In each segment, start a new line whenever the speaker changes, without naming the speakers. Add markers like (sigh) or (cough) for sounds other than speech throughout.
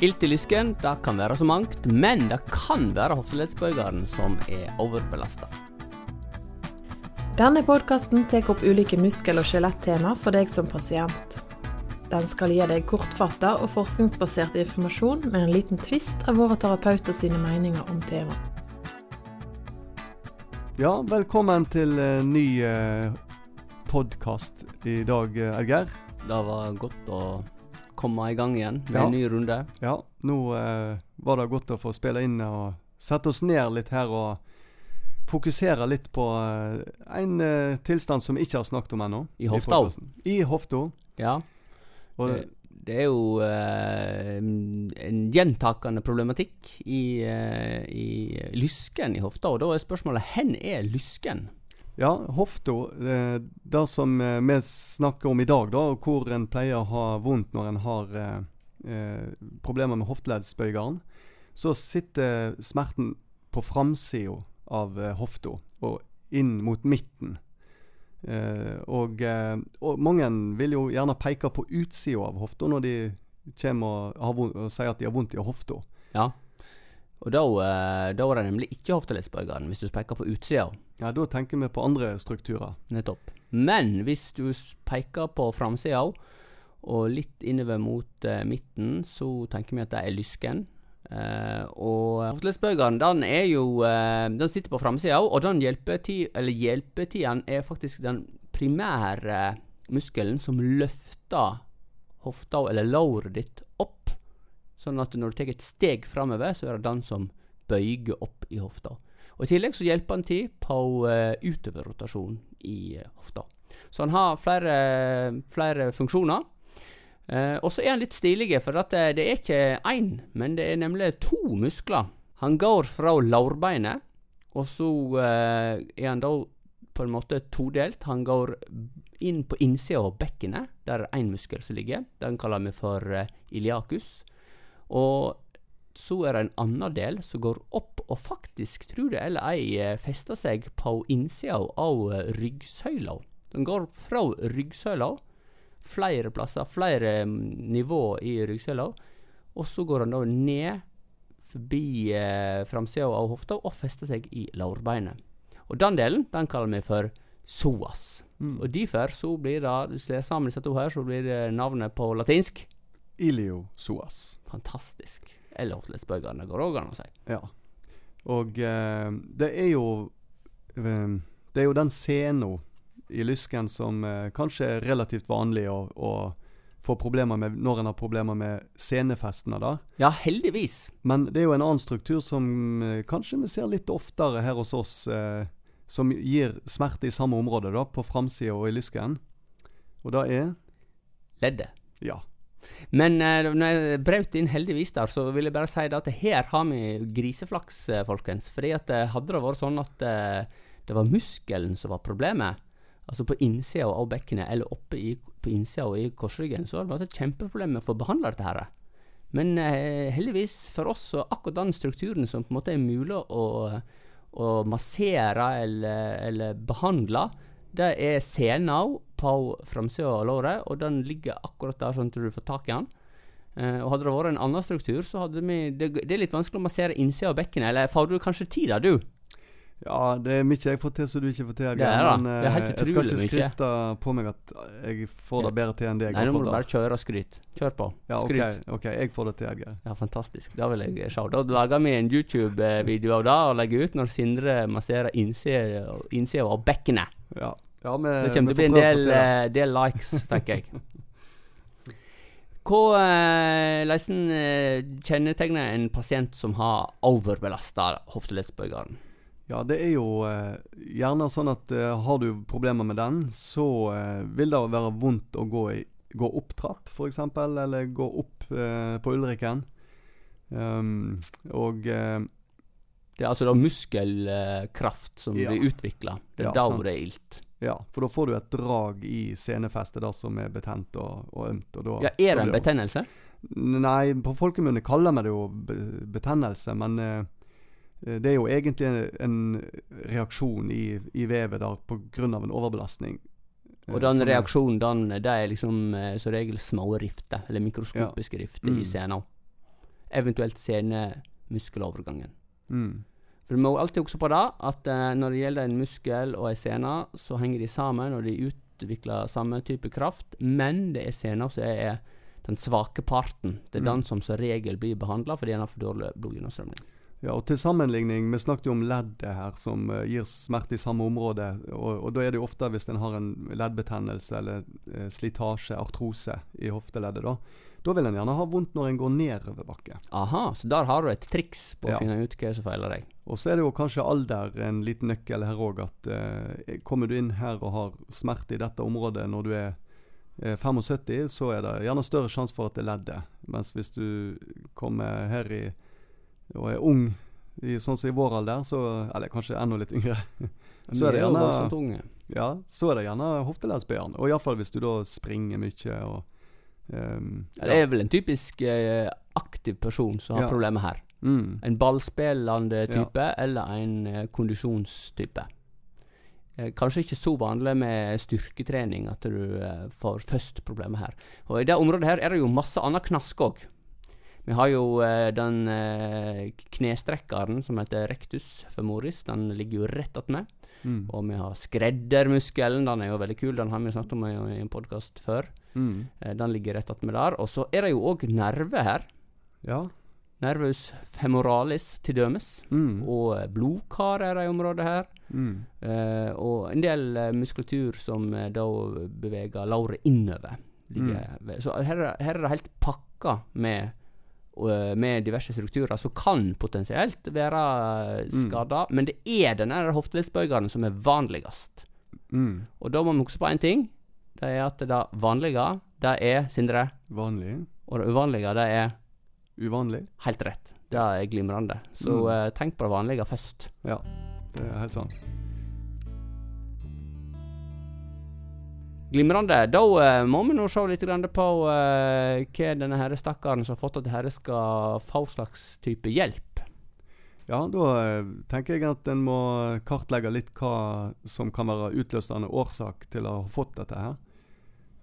Ilt i lysken det kan være så mangt, men det kan være hofteleddsbøygeren som er overbelasta.
Denne podkasten tar opp ulike muskel- og skjelettema for deg som pasient. Den skal gi deg kortfatta og forskningsbasert informasjon med en liten tvist av våre terapeuter sine meninger om temaet.
Ja, velkommen til uh, ny uh, podkast i dag, Erger.
Det var godt å komme i gang igjen med
Ja.
en ny runde.
Ja, nå eh, var det godt å få spille inn og sette oss ned litt her og fokusere litt på eh, en eh, tilstand som vi ikke har snakket om ennå.
I hofta.
I, I hofta.
Ja.
Og
Det, det er jo eh, en gjentakende problematikk i, eh, i lysken i hofta. Og da er spørsmålet hvor er lysken?
Ja, hofta, Det, det som eh, vi snakker om i dag, da, hvor en pleier å ha vondt når en har eh, eh, problemer med hofteleddsbøygeren, så sitter smerten på framsida av eh, hofta og inn mot midten. Eh, og, eh, og mange vil jo gjerne peke på utsida av hofta når de kommer og, og sier at de har vondt i hofta.
Ja. Og da, eh, da var det nemlig ikke hofteleddsbøygeren, hvis du peker på utsida.
Ja, da tenker vi på andre strukturer.
Nettopp. Men hvis du peker på framsida og litt innover mot eh, midten, så tenker vi at det er lysken. Eh, og hofteleddsbøygeren, den er jo eh, Den sitter på framsida, og den hjelpetid, eller hjelpetiden er faktisk den primære muskelen som løfter hofta eller låret ditt. Sånn at når du tar et steg framover, så er det den som bøyer opp i hofta. Og I tillegg så hjelper han til på uh, utoverrotasjon i uh, hofta. Så han har flere, flere funksjoner. Uh, og så er han litt stilig, for det, det er ikke én, men det er nemlig to muskler. Han går fra lårbeinet, og så eh, er han da på en måte todelt. Han går inn på innsida av bekkenet, der er én muskel som ligger. Den kaller vi for eh, iliacus. Og så er det en annen del som går opp og faktisk, tror det eller ei, eh, fester seg på innsida av eh, ryggsøyla. Den går fra ryggsøyla, flere plasser, flere mm, nivå i ryggsøyla, og så går den da ned forbi eh, framsida av hofta og fester seg i lårbeinet. Og den delen, den kaller vi for psoas.
Mm.
Og derfor så blir det, hvis jeg sammen disse to her, så blir det navnet på latinsk
Iliosoas.
fantastisk. Eller hofteleddsbøygerne går òg an å si.
Ja. Og eh, det er jo eh, Det er jo den scena i lysken som eh, kanskje er relativt vanlig å, å få problemer med når en har problemer med senefestene der.
Ja, heldigvis.
Men det er jo en annen struktur som eh, kanskje vi ser litt oftere her hos oss, eh, som gir smerte i samme område, da, på framsida og i lysken. Og det er
Leddet.
ja.
Men eh, når jeg brøt inn heldigvis der, så vil jeg bare si at her har vi griseflaks, eh, folkens. Fordi at eh, hadde det vært sånn at eh, det var muskelen som var problemet, altså på innsida av bekkenet eller oppe i, på innsida og i korsryggen, så hadde det vært et kjempeproblem med å få behandla dette her. Men eh, heldigvis for oss så akkurat den strukturen som på en måte er mulig å, å massere eller, eller behandle, det er sena på framsida av låret, og den ligger akkurat der sånn at du får tak i den. Uh, og Hadde det vært en annen struktur, så hadde vi Det, det er litt vanskelig å massere innsida av bekkenet. Eller får du kanskje tid, da, du?
Ja, det er mye jeg får til som du ikke får til.
Det er det.
men,
Det er helt
eh, jeg skal ikke skryte på meg at jeg får det bedre til enn deg.
Nei, nå må du bare kjøre og skryte. Kjør på.
Ja, skryt.
Skryt.
ok, jeg får det til, Edgeir.
Ja, fantastisk. Da vil jeg se. Da lager vi en YouTube-video av det og legger ut når Sindre masserer innsida av bekkenet.
Ja. ja vi,
Det kommer til å bli en del,
det.
eh, del likes, tenker jeg. (laughs) Hva eh, eh, kjennetegner en pasient som har overbelasta hofteleddsbøygeren?
Ja, det er jo eh, gjerne sånn at eh, har du problemer med den, så eh, vil det være vondt å gå, i, gå opp trapp, f.eks., eller gå opp eh, på Ulriken. Um, og eh,
Det er altså da muskelkraft som
Ja.
blir utvikla. Det er
Ja,
da
sant.
det er ilt.
ja, for da får du et drag i senefestet som er betent og, og ømt. Og da,
Ja, er det en betennelse?
Nei, på folkemunne kaller vi det jo betennelse, men eh, det er jo egentlig en, en reaksjon i, i vevet der pga. en overbelastning. eh,
Og den reaksjonen, den, det er liksom eh, som regel små rifter, eller mikroskopiske rifter
Mm.
i sena. eventuelt senemuskelovergangen.
Mm.
For Du må alltid huske på det, at eh, når det gjelder en muskel og en sene, så henger de sammen, og de utvikler samme type kraft, men det er sena som er den svake parten. Det er
Mm.
den som som regel blir behandla fordi den har for dårlig blodgjennomstrømning.
Ja, og Til sammenligning, vi snakket jo om leddet her, som uh, gir smerte i samme område. Og, og Da er det jo ofte hvis en har en leddbetennelse eller uh, slitasje, artrose, i hofteleddet. Da Da vil en gjerne ha vondt når en går nedoverbakke.
Aha, så der har du et triks på
Ja.
å finne ut hva som feiler deg.
Og så er det jo kanskje alder en liten nøkkel her òg. At eh, kommer du inn her og har smerte i dette området når du er eh, 75, så er det gjerne større sjanse for at det er leddet. Mens hvis du kommer her i, og er ung, i, sånn som i vår alder, så, eller kanskje enda litt yngre, Så er det gjerne- ja, så er det gjerne hofteleddsbøyeren. Og iallfall hvis du da springer mye og
Ja, Det er vel en typisk eh, aktiv person som har
Ja.
problemer her.
Mm.
En ballspillende type eller en eh, kondisjonstype. Eh, kanskje ikke så vanlig med styrketrening at du eh, får først problemer her. Og I det området her er det jo masse annen knask òg. Vi har jo eh, den eh, knestrekkeren som heter rectus femoris. Den ligger jo rett attmed.
Mm.
Og vi har skreddermuskelen. Den er jo veldig kul. Den har vi snakket om i, i en podkast før.
Mm.
Eh, den ligger rett attmed der. Og så er det jo òg nerve her.
Ja.
Nervus femoralis til dømes.
Mm.
Og eh, blodkar er det i området her.
Mm.
Eh, og en del eh, muskulatur som da beveger låret innover. Ligger, Så her, er- her er det helt pakka med, med diverse strukturer som kan potensielt være skada,
Mm.
Men det er den der hofteleddsbøygeren som er vanligst.
Mm.
Og da må vi huske på én ting. Det er at det vanlige, det er Sindre.
Vanlig.
Og det uvanlige, det er
Uvanlig.
helt rett. Det er glimrende. Så
Mm.
eh, tenk på det vanlige først.
Ja, det er helt sant.
Glimrende. Da eh, må vi nå se litt grann på eh, hva denne her stakkaren som har fått at dette, skal få slags type hjelp.
Ja, da eh, tenker jeg at en må kartlegge litt hva som kan være utløsende årsak til å ha fått dette her.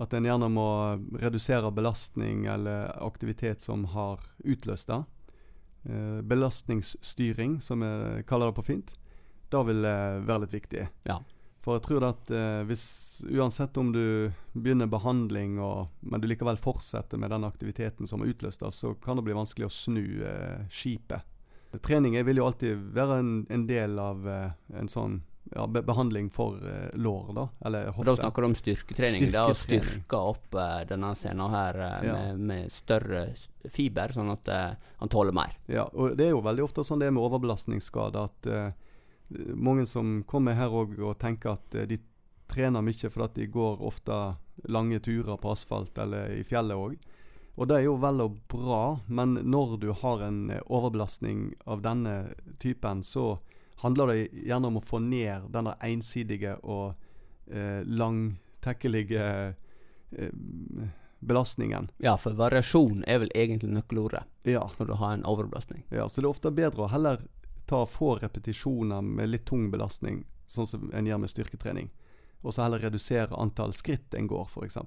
At en gjerne må redusere belastning eller aktivitet som har utløst det. Eh, belastningsstyring, som vi kaller det på fint. Det vil det være litt viktig.
Ja.
For jeg tror at eh, hvis uansett om du begynner behandling, og, men du likevel fortsetter med den aktiviteten som har utløst det, så kan det bli vanskelig å snu skipet. Trening vil jo alltid være en, en del av eh, en sånn ja, be behandling for uh, lår, da. Eller hofte.
Da snakker du om styrketrening. Det er å styrke opp uh, denne scenen her uh,
Ja.
med, med større fiber, sånn at eh, han tåler mer.
Ja, og det er jo veldig ofte sånn det er med overbelastningsskader, at eh, mange som kommer her òg og tenker at eh, de trener mye fordi de går ofte lange turer på asfalt eller i fjellet òg. Og det er jo vel og bra, men når du har en eh, overbelastning av denne typen, så handler det gjerne om å få ned den der ensidige og eh, langtekkelige eh, belastningen.
Ja, for variasjon er vel egentlig nøkkelordet
Ja.
når du har en overbelastning.
Ja, så det er ofte bedre å heller ta få repetisjoner med litt tung belastning, sånn som en gjør med styrketrening. Og så heller redusere antall skritt en går, f.eks.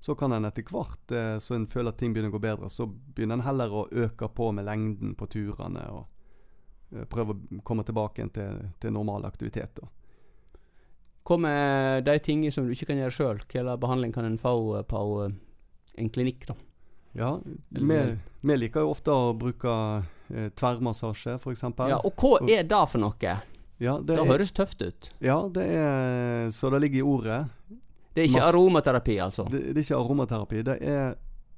Så kan en etter hvert, eh, så en føler at ting begynner å gå bedre, så begynner en heller å øke på med lengden på turene. og eh, Prøve å komme tilbake igjen til, til normal aktivitet. da.
Hva med de tingene som du ikke kan gjøre sjøl? Slags behandling kan en få eh, på en klinikk, da?
Ja, vi, liker jo ofte å bruke eh, tverrmassasje, f.eks.
Ja, og hva er det for noe?
ja, det
Det høres tøft ut.
ja, det er Så det ligger i ordet.
Det er ikke aromaterapi, altså.
Det, det er ikke aromaterapi, det er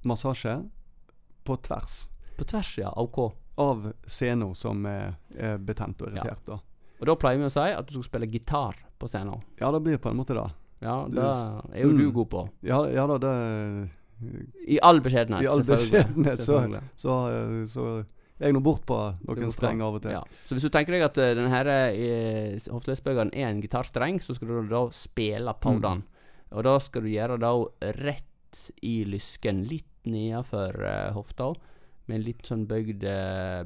massasje på tvers
På tvers, ja. OK.
av scener som er, er betent og
Ja.
irritert. da.
Og da pleier vi å si at du skal spille gitar på scenen.
Ja, det blir på en måte det.
Ja, det er jo du
mm.
god på.
Ja, ja da, det
I all beskjedenhet.
I all
selvfølgelig.
beskjedenhet, så-
Selvfølgelig.
Så, så, så er jeg nå bort på noen strenger av og til.
Ja. Så hvis du tenker deg at uh, denne her uh, er en gitarstreng, så skal du da spille på
Mm.
Og da skal du gjøre det rett i lysken, litt nedenfor uh, hofta, med litt sånn bøyd,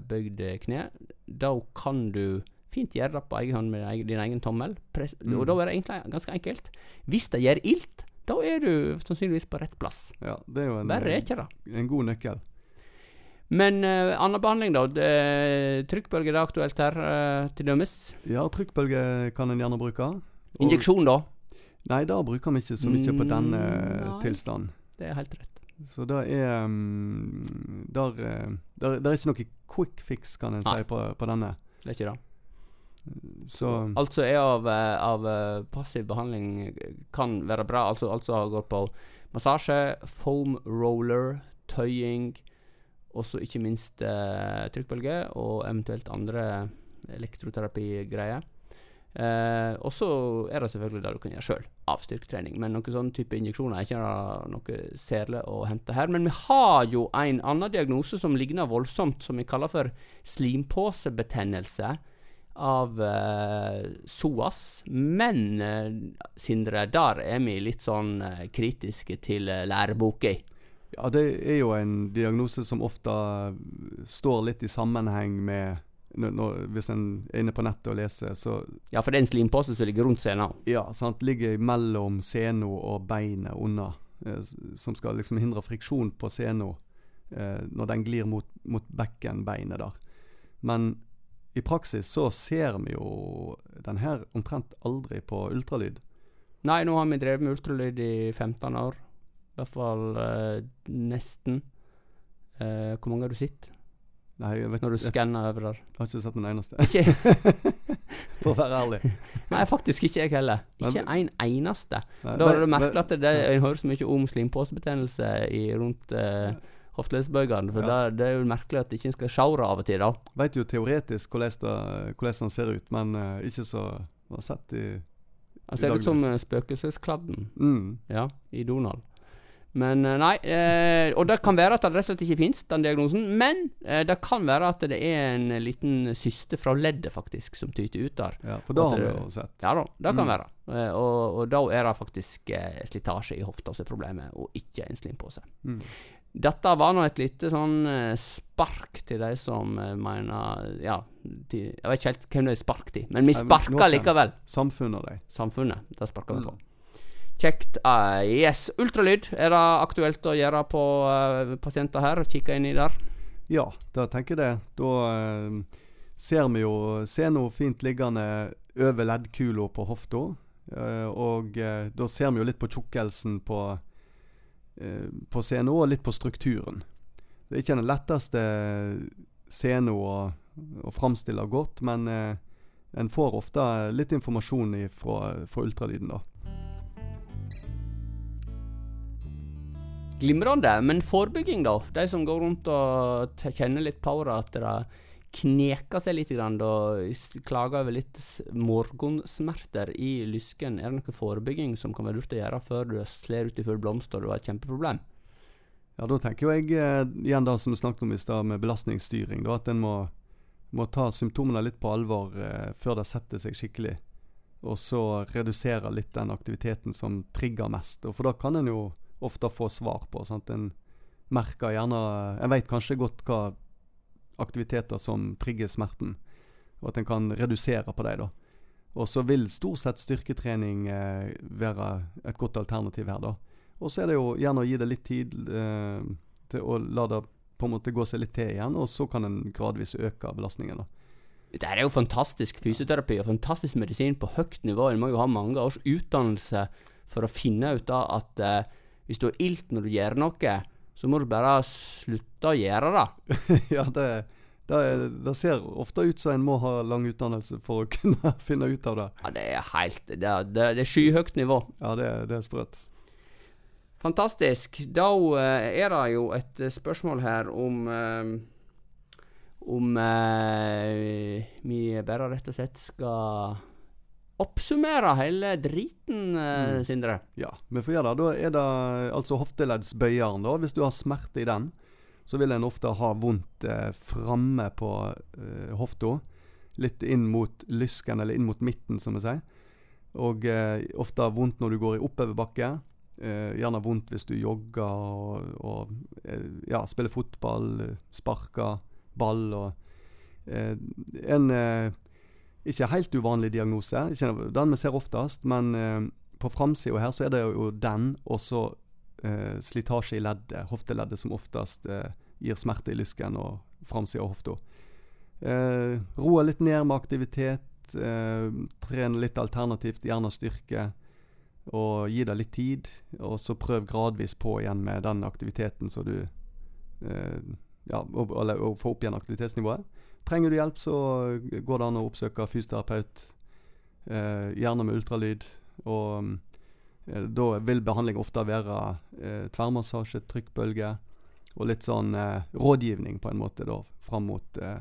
bøyd kne. Da kan du fint gjøre det på egen hånd med din egen, tommel. Press,
Mm.
Og da er det egentlig ganske enkelt. Hvis det gjør ilt, da er du sannsynligvis på rett plass.
Ja, det er jo en,
Verre er ikke det.
en god nøkkel.
Men uh, annen behandling, da? Det, trykkbølge er aktuelt her, uh, til dømes.
Ja, trykkbølge kan en gjerne bruke.
Injeksjon, da?
Nei, da bruker vi ikke så mye på denne
Mm, nei.
tilstanden.
Det er helt rett.
Så det er um, der, eh, der, der er ikke noe quick fix, kan en
Nei.
si, på, på denne.
Det er ikke det.
Så
Altså er av, eh, av eh, passiv behandling eh, kan være bra. Altså, altså går på massasje, foam roller, tøying, også ikke minst eh, trykkbølge, og eventuelt andre elektroterapigreier. Eh, og så er det selvfølgelig det du kan gjøre sjøl, av styrketrening. Men noen sånn type injeksjoner er ikke noe særlig å hente her. Men vi har jo en annen diagnose som ligner voldsomt, som vi kaller for slimposebetennelse av eh, SOAS. Men eh, Sindre, der er vi litt sånn eh, kritiske til eh, læreboka.
ja, det er jo en diagnose som ofte står litt i sammenheng med når, Hvis en er inne på nettet og leser, så
Ja, for det er en slimpose som ligger rundt scenen.
Ja, sant. Ligger mellom scenen og beinet unna. Eh, som skal liksom hindre friksjon på scenen eh, når den glir mot, mot bekkenbeinet der. Men i praksis så ser vi jo den her omtrent aldri på ultralyd.
Nei, nå har vi drevet med ultralyd i 15 år. I hvert fall eh, nesten. Eh, hvor mange har du sett
Nei, jeg, vet,
når du skanner over der?
Jeg har ikke sett en eneste. (laughs) For å være ærlig.
nei, faktisk ikke jeg heller. Ikke en eneste.
Nei,
Da har
du
merket at det, en hører så mye om slimposebetennelse rundt eh, hofteleddsbøygene. For
Ja.
det, det er jo merkelig at ikke en skal se det av og til, da.
Vet jo teoretisk hvordan, den ser ut, men uh, ikke så har sett i
Han ser ut som uh, spøkelseskladden
mm.
ja, i Donald. Men eh, nei, eh, og det kan være at det rett og slett ikke finnes, den diagnosen. Men eh, det kan være at det er en liten syste fra leddet, faktisk, som tyter ut der.
Ja, for da har vi jo sett.
Ja da, det kan
Mm.
være. Eh, og, og da er det faktisk eh, slitasje i hofta som er problemet, og ikke en slimpose.
Mm.
Dette var nå et lite sånn eh, spark til de som mener Ja, til, jeg vet ikke helt hvem det er spark til, men vi sparker likevel.
Samfunnet dem.
Samfunnet. Det sparker vi
Mm.
på. Kjekt. Uh, yes. Ultralyd, er det aktuelt å gjøre på uh, pasienter her? og Kikke inn i der?
Ja, da tenker jeg det. Da uh, ser vi jo sena fint liggende over leddkula på hofta. eh, og da ser vi jo litt på tjukkelsen på, på CNO, og litt på strukturen. Det er ikke den letteste CNO å, å framstille godt, men en får ofte litt informasjon fra ultralyden, da.
Glimrende. Men forebygging, da? De som går rundt og kjenner litt power, at det kneker seg litt grann, og klager over litt morgensmerter i lysken. Er det noe forebygging som kan være lurt å gjøre før du slår ut i full blomst og du har et kjempeproblem?
Ja, da tenker jo jeg eh, igjen det som vi snakket om i stad, med belastningsstyring. Da, at en må, må ta symptomene litt på alvor eh, før det setter seg skikkelig. Og så redusere litt den aktiviteten som trigger mest. Og for da kan en jo ofte få svar på. Sant? En merker gjerne En vet kanskje godt hva aktiviteter som trigger smerten, og at en kan redusere på dem. da. Og så vil stort sett styrketrening eh, være et godt alternativ her, da. Og så er det jo gjerne å gi det litt tid eh, til å la det på en måte gå seg litt til igjen, og så kan en gradvis øke belastningen. da.
Det er jo fantastisk fysioterapi og fantastisk medisin på høyt nivå. En må jo ha mange års utdannelse for å finne ut av at eh, hvis du har ilt når du gjør noe, så må du bare slutte å gjøre det. (laughs)
ja, det, det, det ser ofte ut som en må ha lang utdannelse for å (laughs) kunne finne ut av det.
Ja, det er helt Det, det, er skyhøyt nivå.
Ja, det, det er sprøtt.
Fantastisk. Da eh, er det jo et spørsmål her om eh, Om eh, vi bare rett og slett skal oppsummere hele driten, eh,
Mm.
Sindre.
Ja, vi får gjøre det. Da er det altså hofteleddsbøyeren, da. Hvis du har smerte i den, så vil en ofte ha vondt eh, framme på eh, hofta. Litt inn mot lysken, eller inn mot midten, som vi sier. Og eh, ofte vondt når du går i oppoverbakke. Eh, gjerne vondt hvis du jogger og, og eh, ja, spiller fotball, eh, sparker ball og En ikke helt uvanlig diagnose, ikke den vi ser oftest, men eh, på framsida her så er det jo den, og så eh, slitasje i leddet, hofteleddet, som oftest eh, gir smerte i lysken og framsida av hofta. Eh, roe litt ned med aktivitet. Eh, trene litt alternativt, gjerne styrke. Og gi det litt tid. Og så prøv gradvis på igjen med den aktiviteten som du eh, Ja, og, eller å få opp igjen aktivitetsnivået. Trenger du hjelp, så går det an å oppsøke fysioterapeut. Eh, gjerne med ultralyd. Og eh, da vil behandling ofte være eh, tverrmassasje, trykkbølge og litt sånn eh, rådgivning på en måte da, fram mot eh,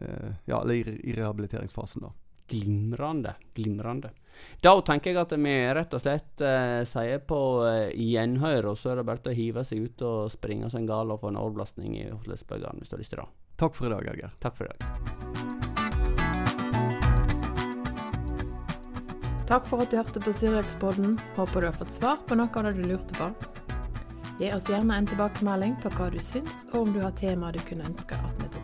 eh, Ja, eller i, i rehabiliteringsfasen, da.
Glimrende. Glimrende. Da tenker jeg at vi rett og slett eh, sier på eh, gjenhør, og så er det bare til å hive seg ut og springe seg gal og få en overbelastning i hofteleddsbøygene hvis du har lyst til det.
Takk for i dag, Geir.
Takk for i dag.
Takk for at du hørte på Syriakspodden. Håper du har fått svar på noe av det du lurte på. Gi oss gjerne en tilbakemelding på hva du syns, og om du har temaer du kunne ønske at vi tok